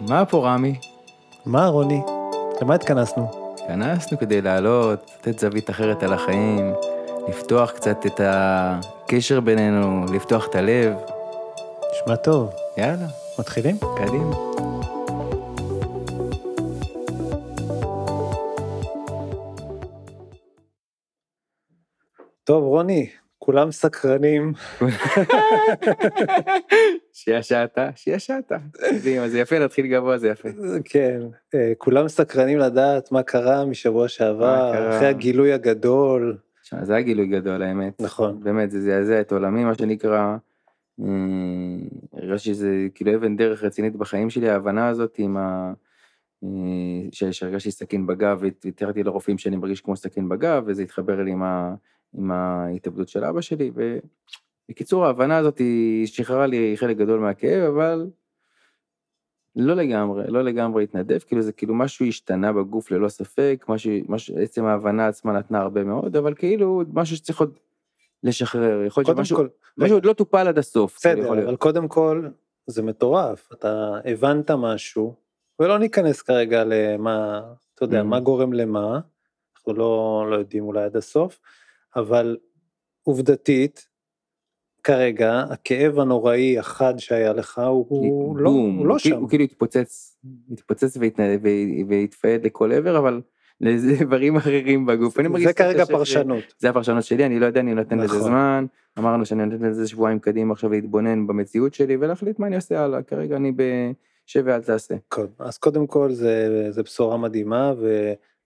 מה פה רמי? מה רוני? למה התכנסנו? התכנסנו כדי לעלות, לתת זווית אחרת על החיים, לפתוח קצת את הקשר בינינו, לפתוח את הלב. נשמע טוב. יאללה, מתחילים? קדימה. טוב, רוני, כולם סקרנים. שישעת, שישעת. זה יפה, להתחיל גבוה, זה יפה. כן, אה, כולם סקרנים לדעת מה קרה משבוע שעבר? אחרי הגילוי הגדול. תשמע, זה היה גילוי גדול, האמת. נכון. באמת, זה זעזע את עולמי, מה שנקרא. אה, הרגשתי שזה כאילו אבן דרך רצינית בחיים שלי, ההבנה הזאת עם ה... אה, שהרגשתי סכין בגב, והתארתי לרופאים שאני מרגיש כמו סכין בגב, וזה התחבר לי עם, ה... עם ההתאבדות של אבא שלי, ובקיצור, ההבנה הזאת היא שחררה לי חלק גדול מהכאב, אבל לא לגמרי, לא לגמרי התנדב, כאילו זה כאילו משהו השתנה בגוף ללא ספק, משהו, משהו, עצם ההבנה עצמה נתנה הרבה מאוד, אבל כאילו משהו שצריך עוד לשחרר, יכול להיות שמשהו כל, משהו עוד לא טופל עד הסוף. כאילו, בסדר. אבל קודם כל, זה מטורף. אתה הבנת משהו, ולא ניכנס כרגע למה, אתה יודע, Mhm. מה גורם למה, אנחנו לא, לא יודעים אולי עד הסוף, אבל עובדתית, כרגע, הכאב הנוראי החד שהיה לך, הוא, הוא, לא, בום, הוא לא שם. הוא כאילו התפוצץ, התפוצץ והתנ- והת- והתפייד לכל עבר, אבל לאיברים אחרים בגוף. זה כרגע פרשנות. זה הפרשנות שלי, אני לא יודע, אני נותן לזה נכון. זמן. אמרנו שאני נותן לזה שבועיים קדימה עכשיו להתבונן במציאות שלי ולהחליט מה אני עושה הלאה. כרגע אני בשב ואל תעשה. אז קודם כל זה, זה בשורה מדהימה,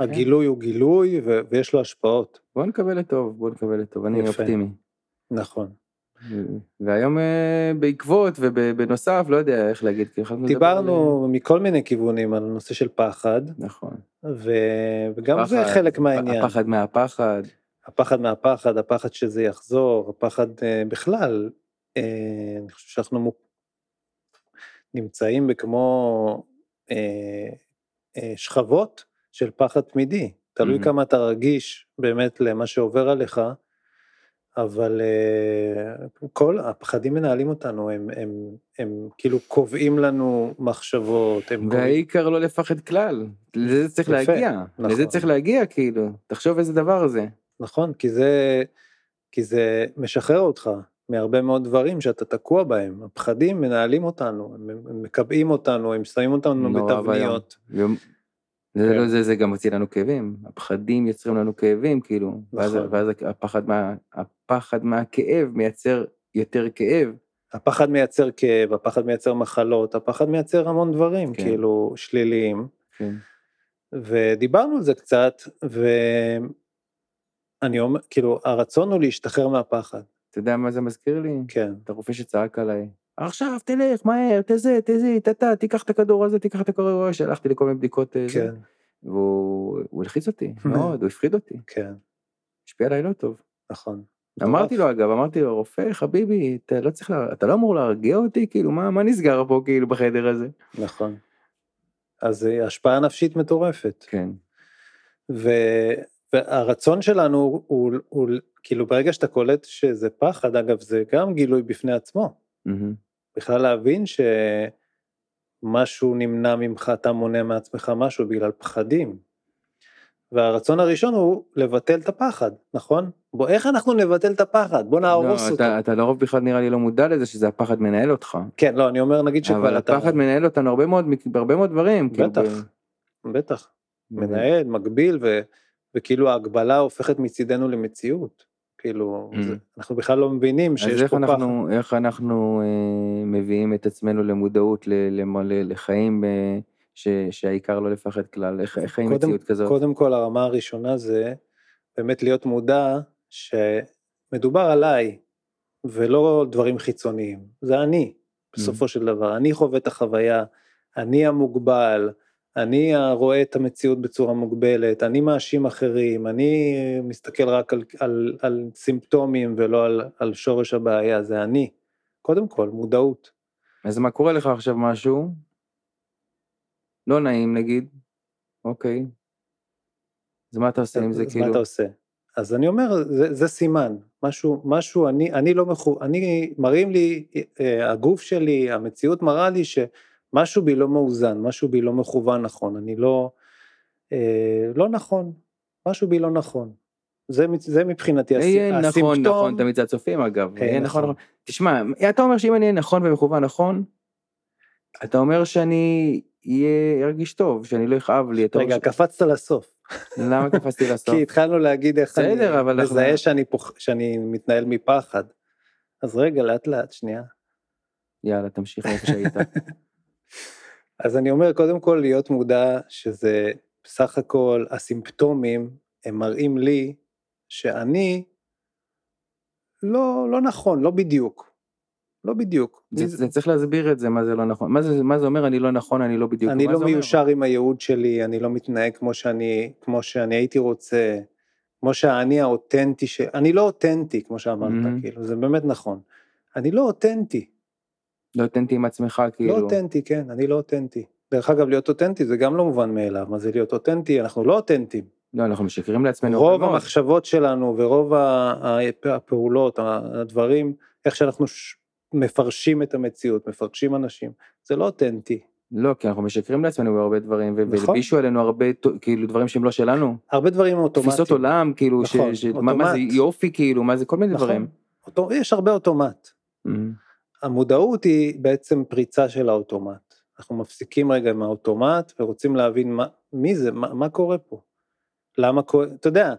והגילוי הוא גילוי, ו, ויש לו השפעות. בוא נקווה לטוב, בוא נקווה לטוב, אני יפה. אופטימי. נכון. והיום אה, בעקבות ובנוסף, לא יודע איך להגיד. כי יכולנו לדבר דיברנו מכל מיני כיוונים על נושא של פחד, על- נכון. ו... וגם זה פחד, חלק מהעניין. הפחד מהפחד. הפחד מהפחד, הפחד שזה יחזור, הפחד אה, בכלל, אה, אני חושב שאנחנו נמצאים בכמו אה, אה, שכבות של פחד תמידי, תלוי Mhm. כמה אתה רגיש באמת למה שעובר עליך, אבל אה, כל הפחדים מנהלים אותנו, הם, הם, הם כאילו קובעים לנו מחשבות, הם קובעים, והעיקר לא לפחד כלל, לזה צריך יפה, להגיע, נכון. לזה צריך להגיע כאילו, תחשוב איזה דבר זה. נכון? כי זה, כי זה משחרר אותך מהרבה מאוד דברים שאתה תקוע בהם. הפחדים מנהלים אותנו, הם, הם מקבעים אותנו, הם שמים אותנו בתבניות. זה, כן. לא, זה, זה גם מוציא לנו כאבים, הפחדים יוצרים לנו כאבים כאילו, ואז, נכון. ואז הפחד, מה, הפחד מהכאב מייצר יותר כאב, הפחד מייצר כאב, הפחד מייצר מחלות, הפחד מייצר המון דברים, כן. כאילו, שליליים. כן. ודיברנו על זה קצת, ואני אומר, כאילו, הרצון הוא להשתחרר מהפחד, אתה יודע מה זה מזכיר לי? כן. את הרופא שצעק עליי, עכשיו תלך מהר, תזה, תזה, תתה, תיקח את הכדור הזה, תיקח את הכדור הזה, שלחתי לכל מיני בדיקות, אה. כן, והוא הוא הלחיץ אותי מאוד, הוא הפחיד אותי, כן, השפיע עליי לא טוב. נכון. אמרתי לו אגב, אמרתי לו, רופא, חביבי, אתה לא צריך, לה... אתה לא אמור להרגיע אותי, כאילו, מה, מה נסגר פה, כאילו, בחדר הזה? נכון. אז אה, השפעה נפשית מטורפת. כן, ו... והרצון שלנו הוא, הוא, הוא כאילו ברגע שאתה קולט שזה פחד, אגב זה גם גילוי בפני עצמו, מהמם, בכלל להבין שמשהו נמנע ממך, אתה מונע מעצמך משהו בגלל פחדים. והרצון הראשון הוא לבטל את הפחד, נכון? בוא, איך אנחנו נבטל את הפחד? בוא נהרוס לא, אותו. אתה, אתה לרוב בכלל נראה לי לא מודע לזה שזה הפחד מנהל אותך, כן, לא, אני אומר נגיד אבל שכבר אתה... הפחד מנהל אותנו הרבה מאוד, בהרבה מאוד דברים, כאילו, בטח, בטח. מנהל, מגביל, ו... וכאילו ההגבלה הופכת מצידנו למציאות. כאילו, Mm. זה, אנחנו בכלל לא מבינים שיש אז איך פה פחד. אנחנו, איך אנחנו אה, מביאים את עצמנו למודעות, ל, למלא, לחיים אה, ש, שהעיקר לא לפחד כלל, איך, איך חיים מציאות כזאת? קודם כל הרמה הראשונה זה באמת להיות מודע שמדובר עליי ולא דברים חיצוניים, זה אני בסופו של דבר, אני חווה את החוויה, אני המוגבל, אני רואה את המציאות בצורה מוגבלת, אני מאשים אחרים, אני מסתכל רק על, על, על סימפטומים ולא על, על שורש הבעיה, זה אני. קודם כל, מודעות. אז מה קורה לך עכשיו משהו? לא נעים נגיד, אוקיי. אז מה אתה עושה עם זה אז כאילו? מה אתה עושה? אז אני אומר, זה, זה סימן, משהו, משהו, אני, אני לא מחו... אני, מראים לי, אה, הגוף שלי, המציאות מראה לי משהו בי לא מאוזן, משהו בי לא מכוון נכון, אני לא, אה, לא נכון, משהו בי לא נכון. זה, זה מבחינתי יהיה הסימפטום. נכון, נכון, תמיד זה הצופים אגב. כן, נכון, נכון. נכון. תשמע, אתה אומר שאם אני אהיה נכון ומכוון נכון, אתה אומר שאני אהיה, ארגיש טוב, שאני לא יכאב לי. רגע, ש- קפצת לסוף. למה קפצתי לסוף? כי התחלנו להגיד איך אני בסדר, אנחנו- מזהה שאני, פוח, שאני מתנהל מפחד. אז רגע, לאט לאט, שנייה. יאללה, תמשיך מאיפה שהיית. אז אני אומר, קודם כל להיות מודע שזה בסך הכל הסימפטומים, הם מראים לי שאני לא, לא נכון, לא בדיוק. לא בדיוק. זה, זה צריך להסביר את זה, מה זה לא נכון. מה זה, מה זה אומר אני לא נכון, אני לא בדיוק. אני לא זה אומר? מיושר עם הייעוד שלי, אני לא מתנהג כמו שאני, כמו שאני הייתי רוצה, כמו שהאני האותנטי, ש... אני לא אותנטי, כמו שאמרת, מהמם. כאילו, זה באמת נכון. אני לא אותנטי, לא אותנטי עם עצמך, כאילו. לא אותנטי, כן, אני לא אותנטי. דרך אגב, להיות אותנטי זה גם לא מובן מאליו, מה זה להיות אותנטי? אנחנו לא אותנטיים. לא, אנחנו משקרים לעצמנו. רוב. המחשבות שלנו ורוב הפעולות, הדברים, איך שאנחנו ש- מפרשים את המציאות, מפרשים אנשים, זה לא אותנטי. לא, כי אנחנו משקרים לעצמנו בהרבה דברים, נכון. והלבישו עלינו הרבה, כאילו, דברים שהם לא שלנו. הרבה דברים אוטומטיים. תפיסות עולם, כאילו, ש- נכון, ש- מה מה זה. יופי, כאילו, מה זה כל מיני נכון. דברים. אוטו- יש הרבה אוטומט. מהמם. המודעות היא בעצם פריצה של האוטומט. אנחנו מפסיקים רגע עם האוטומט ורוצים להבין מה, מי זה, מה, מה קורה פה. למה קורה, אתה יודע,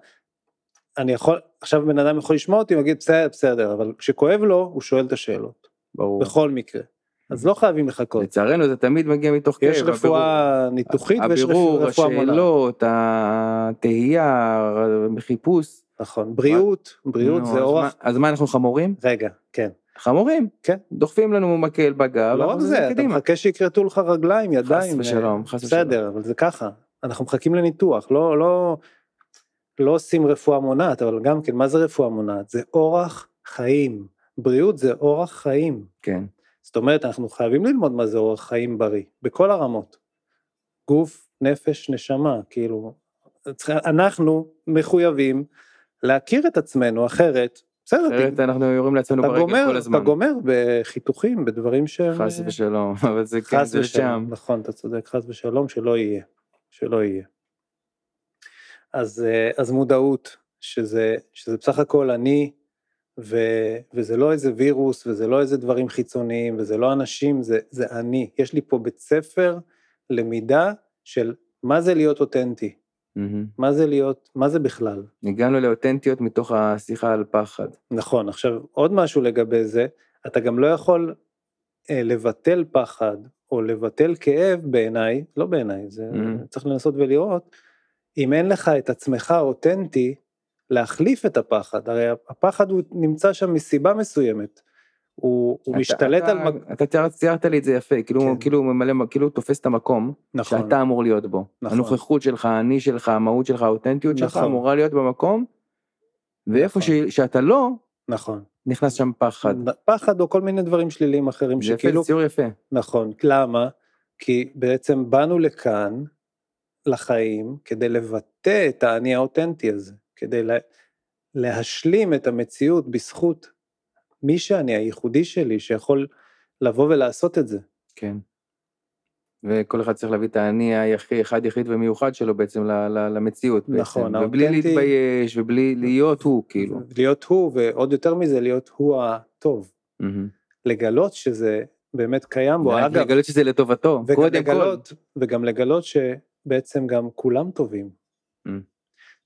אני יכול, עכשיו בן אדם יכול לשמוע אותי ולהגיד בסדר, בסדר, אבל כשכואב לו, הוא שואל את השאלות, ברור. בכל מקרה. אז לא חייבים לחכות. לצערנו זה תמיד מגיע מתוך כאב. יש רפואה ניתוחית ויש הבירור, רפואה מונעת. השאלות, התהייה, החיפוש. נכון, בריאות, בריאות נו, זה אז אורח, מה- אז מה אנחנו חמורים? רגע, כן. חמורים. כן. דוחפים לנו מקל בגב. לא רק זה, אתה. מחכה שיכרתו לך רגליים, ידיים. ושלום, אה, חס בסדר, אבל זה ככה. אנחנו מחכים לניתוח, לא, לא, לא עושים רפואה מונעת, אבל גם כן, מה זה רפואה מונעת? זה אורח חיים. בריאות זה אורח חיים. כן. זאת אומרת, אנחנו חייבים ללמוד מה זה אורח חיים בריא, בכל הרמות. גוף, נפש, נשמה, כאילו, אנחנו מחויבים להכיר את עצמנו, אחרת, בסדר, אחרת אנחנו יורים לעצמנו אתה ברגל גומר, כל אתה הזמן. גומר בחיתוכים, בדברים שהם... חס אה, ושלום, אבל זה כן, זה שם. נכון, אתה צודק, חס ושלום, שלא יהיה, שלא יהיה. אז, אה, אז מודעות, שזה, שזה בסך הכל אני, ו, וזה לא איזה וירוס, וזה לא איזה דברים חיצוניים, וזה לא אנשים, זה, זה אני. יש לי פה בית ספר למידה של מה זה להיות אותנטי, מהמם. מה זה להיות, מה זה בכלל. הגענו לאותנטיות מתוך השיחה על פחד. נכון, עכשיו עוד משהו לגבי זה, אתה גם לא יכול אה, לבטל פחד או לבטל כאב בעיניי, לא בעיניי, זה Mhm. צריך צריך לנסות ולראות, אם אין לך את עצמך אותנטי, להחליף את הפחד, הרי הפחד הוא נמצא שם מסיבה מסוימת, הוא, הוא אתה- משתלט אתה- על, מק- אתה ציירת- לי את זה יפה, כאילו כן. כאילו הוא ממלא, כאילו תופס את המקום נכון, שאתה אמור להיות בו. נכון. הנוכחות שלך, האני שלך, המהות שלך, האותנטיות שלך נכון. אמורה להיות במקום, ואיפה נכון. ש- שאתה לא, נכון, נכנס שם פחד. פחד או כל מיני דברים שליליים אחרים זה יפה, שכאילו, זה ציור יפה. נכון, למה? כי בעצם באנו לכאן, לחיים, כדי לבטא את האני האותנטי הזה, כדי לה, להשלים את המציאות בזכות מי שאני, הייחודי שלי, שיכול לבוא ולעשות את זה. כן. וכל אחד צריך להביא את האני היחיד, אחד יחיד ומיוחד שלו בעצם למציאות. בעצם. נכון, ובלי האותנטי- להתבייש, ובלי להיות הוא, כאילו. להיות הוא, ועוד יותר מזה, להיות הוא הטוב. מהמם. לגלות שזה באמת קיים בו, אגב, לגלות שזה לטובתו, קודם כל. וגם לגלות שבעצם גם כולם טובים. Mm.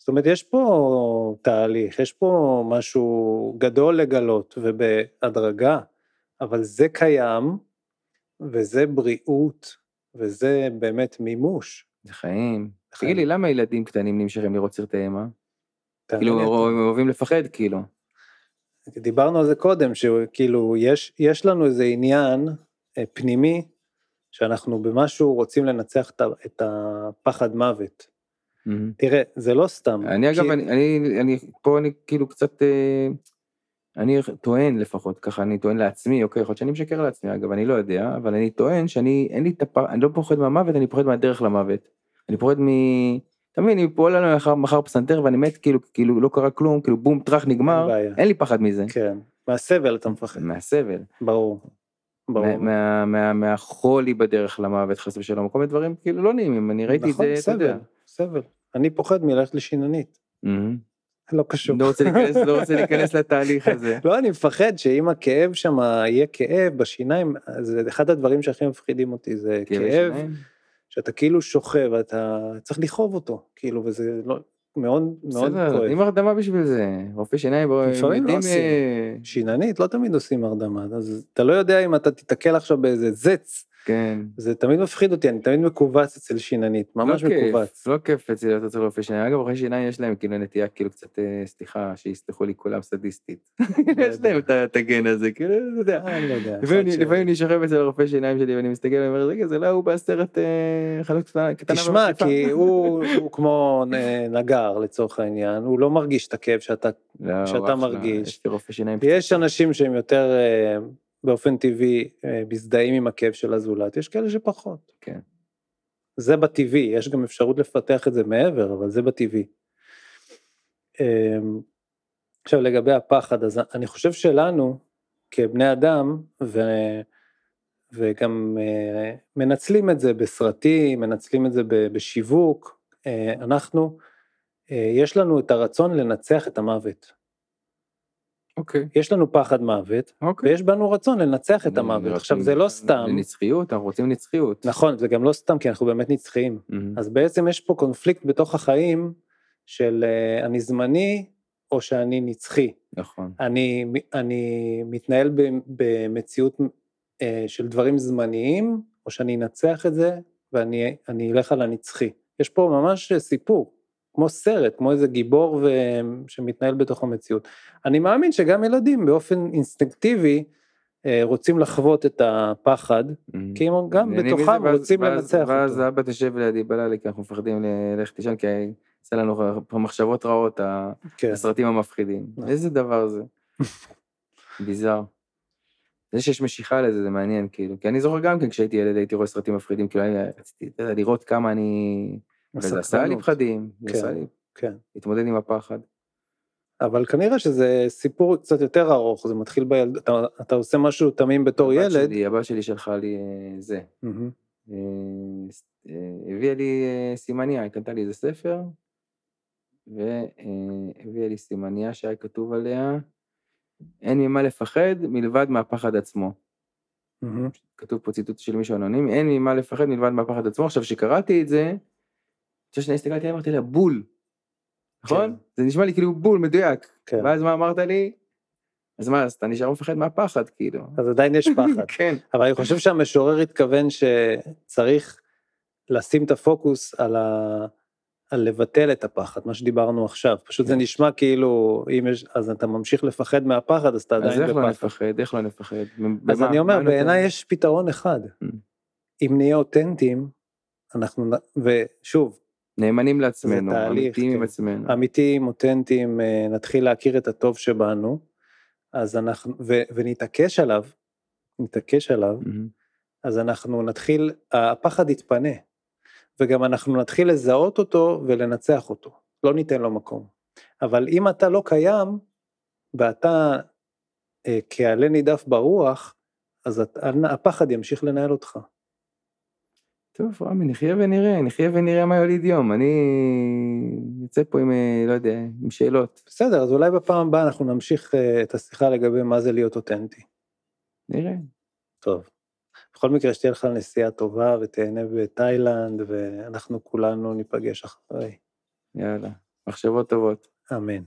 זאת אומרת, יש פה תהליך, יש פה משהו גדול לגלות ובהדרגה, אבל זה קיים, וזה בריאות, וזה באמת מימוש. זה חיים. תגיד לי, למה ילדים קטנים נמשכים לראות סרטי אימה? כאילו, הם אוהבים לפחד, כאילו. דיברנו על זה קודם, שכאילו יש, יש לנו איזה עניין אה, פנימי, שאנחנו במשהו רוצים לנצח את הפחד מוות. מהמם. תראה, זה לא סתם. אני אגב, כי- אני, אני, אני, פה אני כאילו קצת, אה, אני טוען לפחות, ככה אני טוען לעצמי, אוקיי, יכול להיות שאני משקר לעצמי, אגב, אני לא יודע, אבל אני טוען שאני, אין לי את הפ... אני לא פוחד מהמוות, אני פוחד מהדרך למוות. אני פוחד מ... אתה מבין, אני פועל עליי מחר, מחר פסנתר ואני מת, כאילו, כאילו לא קרה כלום, כאילו בום, טראח, נגמר, בעיה. אין לי פחד מזה. כן, מהסבל אתה מפחד, מהסבל. ברור. ברור. מה- מה- מה- מהחולי בדרך למוות חס ושלום, כל מיני דברים כאילו לא נעימים, אני ראיתי את נכון, זה, אתה יודע. סבל. אני פוחד מללכת לשיננית. לא קשור. לא רוצה להיכנס, לא רוצה להיכנס לתהליך הזה. לא, אני מפחד שאם הכאב שם יהיה כאב בשיניים, זה אחד הדברים שהכי מפחידים אותי, זה כאב? שאתה כאילו שוכב, אתה צריך לכאוב אותו, כאילו, וזה לא, מאוד מאוד בסדר, כואב. נותנים הרדמה בשביל זה, רופא שיניים, בוא, לפעמים לא עושים. אה, שיננית, לא תמיד עושים הרדמה, אז אתה לא יודע אם אתה תיתקל עכשיו באיזה זץ, כן. זה תמיד מפחיד אותי, אני תמיד מכווץ אצל שיננית, ממש לא מכווץ. לא כיף אצל רופא שיניים, אגב רופאי שיניים יש להם כאילו נטייה כאילו קצת, אה, סליחה, שיסלחו לי כולם סדיסטית. יש להם את הגן הזה, כאילו, אתה יודע. אה, לא. לפעמים אני- שוכב אצל הרופא שיניים שלי ואני מסתכל ואומר, רגע, זה לא הוא בסרט אה, חלוק קטנה תשמע, ומחליפה." כי הוא הוא כמו אה, נגר לצורך העניין, הוא לא מרגיש את הכאב שאתה... לא, הוא מרגיש. יש אנשים שהם יותר אה, באופן טבעי אה, מזדהים עם הכאב של הזולת, יש כאלה שפחות. כן. זה בטבעי, יש גם אפשרות לפתח את זה מעבר, אבל זה בטבעי. אה, עכשיו לגבי הפחד, אז אני חושב שלנו כבני אדם, ו... וגם אה, מנצלים את זה בסרטים, מנצלים את זה בשיווק, אה, אנחנו, יש לנו את הרצון לנצח את המוות. אוקיי. יש לנו פחד מוות, אוקיי. ויש בנו רצון לנצח את המוות. עכשיו זה לא סתם, לנצחיות, אנחנו רוצים נצחיות. נכון, זה גם לא סתם, כי אנחנו באמת נצחיים. אז בעצם יש פה קונפליקט בתוך החיים של אה, אני זמני או שאני נצחי. נכון. אני, אני מתנהל במציאות אה, של דברים זמניים, או שאני אנצח את זה ואני אני אלך על הנצחי. יש פה ממש סיפור, כמו סרט, כמו איזה גיבור ו... שמתנהל בתוך המציאות. אני מאמין שגם ילדים באופן אינסטינקטיבי אה, רוצים לחוות את הפחד, מהמם. כי הם גם בתוכם ואז- רוצים ואז- לנצח ואז אותו. אבא תשב לידי בלילה כי אנחנו מפחדים ללכת לישון כי עושה לנו מחשבות רעות כן. הסרטים המפחידים. נכון. איזה דבר זה? ביזאר. זה שיש משיכה לזה זה מעניין כאילו כי אני זוכר גם כן כשהייתי ילד הייתי רואה סרטים מפחידים כאילו אני רציתי לראות כמה אני וזה עשה לי. פחדים כן. עשה לי כן. להתמודד עם הפחד. אבל כנראה שזה סיפור קצת יותר ארוך, זה מתחיל בילד, אתה, אתה עושה משהו תמים בתור ילד. שלי- הבת שלי שלחה לי אה, זה אה, הביאה לי סימניה, היא קנתה לי איזה ספר, והביאה לי סימניה שהיה כתוב עליה, אין ממה לפחד מלבד מהפחד עצמו. מהמם. כתוב פה ציטוט של מישהו אנונימי, אין ממה לפחד מלבד מהפחד עצמו. עכשיו, כשקראתי את זה, עכשיו שנייה הסתכלתי, אמרתי לה, בול. נכון? כן. זה נשמע לי כאילו בול, מדויק. כן. ואז מה אמרת לי? אז מה, אז אתה נשאר מפחד מהפחד, כאילו. אז עדיין יש פחד. כן. אבל אני חושב שהמשורר התכוון שצריך לשים את הפוקוס על, ה... על לבטל את הפחד, מה שדיברנו עכשיו. פשוט זה כן. נשמע כאילו, אם יש, אז אתה ממשיך לפחד מהפחד, אז אתה אז עדיין איך לא בפחד. נפחד? איך לא נפחד? אז אני אומר? בעיניי יש פתרון אחד. Mm. אם נהיה אותנטיים, אנחנו, ושוב, נאמנים לעצמנו, תהליך, אמיתיים עם כן. עצמנו. אמיתיים, אותנטיים, אה, נתחיל להכיר את הטוב שבנו, אז אנחנו, ו, ונתעקש עליו, נתעקש עליו, מהמם. אז אנחנו נתחיל, הפחד יתפנה, וגם אנחנו נתחיל לזהות אותו ולנצח אותו, לא ניתן לו מקום. אבל אם אתה לא קיים, ואתה אה, כעלה נידף ברוח, אז את, הפחד ימשיך לנהל אותך. טוב, רמי, נחיה ונראה, נחיה ונראה מה יוליד יום. אני יוצא פה עם, אה, לא יודע, עם שאלות. בסדר, אז אולי בפעם הבאה אנחנו נמשיך אה, את השיחה לגבי מה זה להיות אותנטי. נראה. טוב. בכל מקרה, שתהיה לך נסיעה טובה ותהנה בתאילנד, ואנחנו כולנו ניפגש אחרי. יאללה. מחשבות טובות. אמן.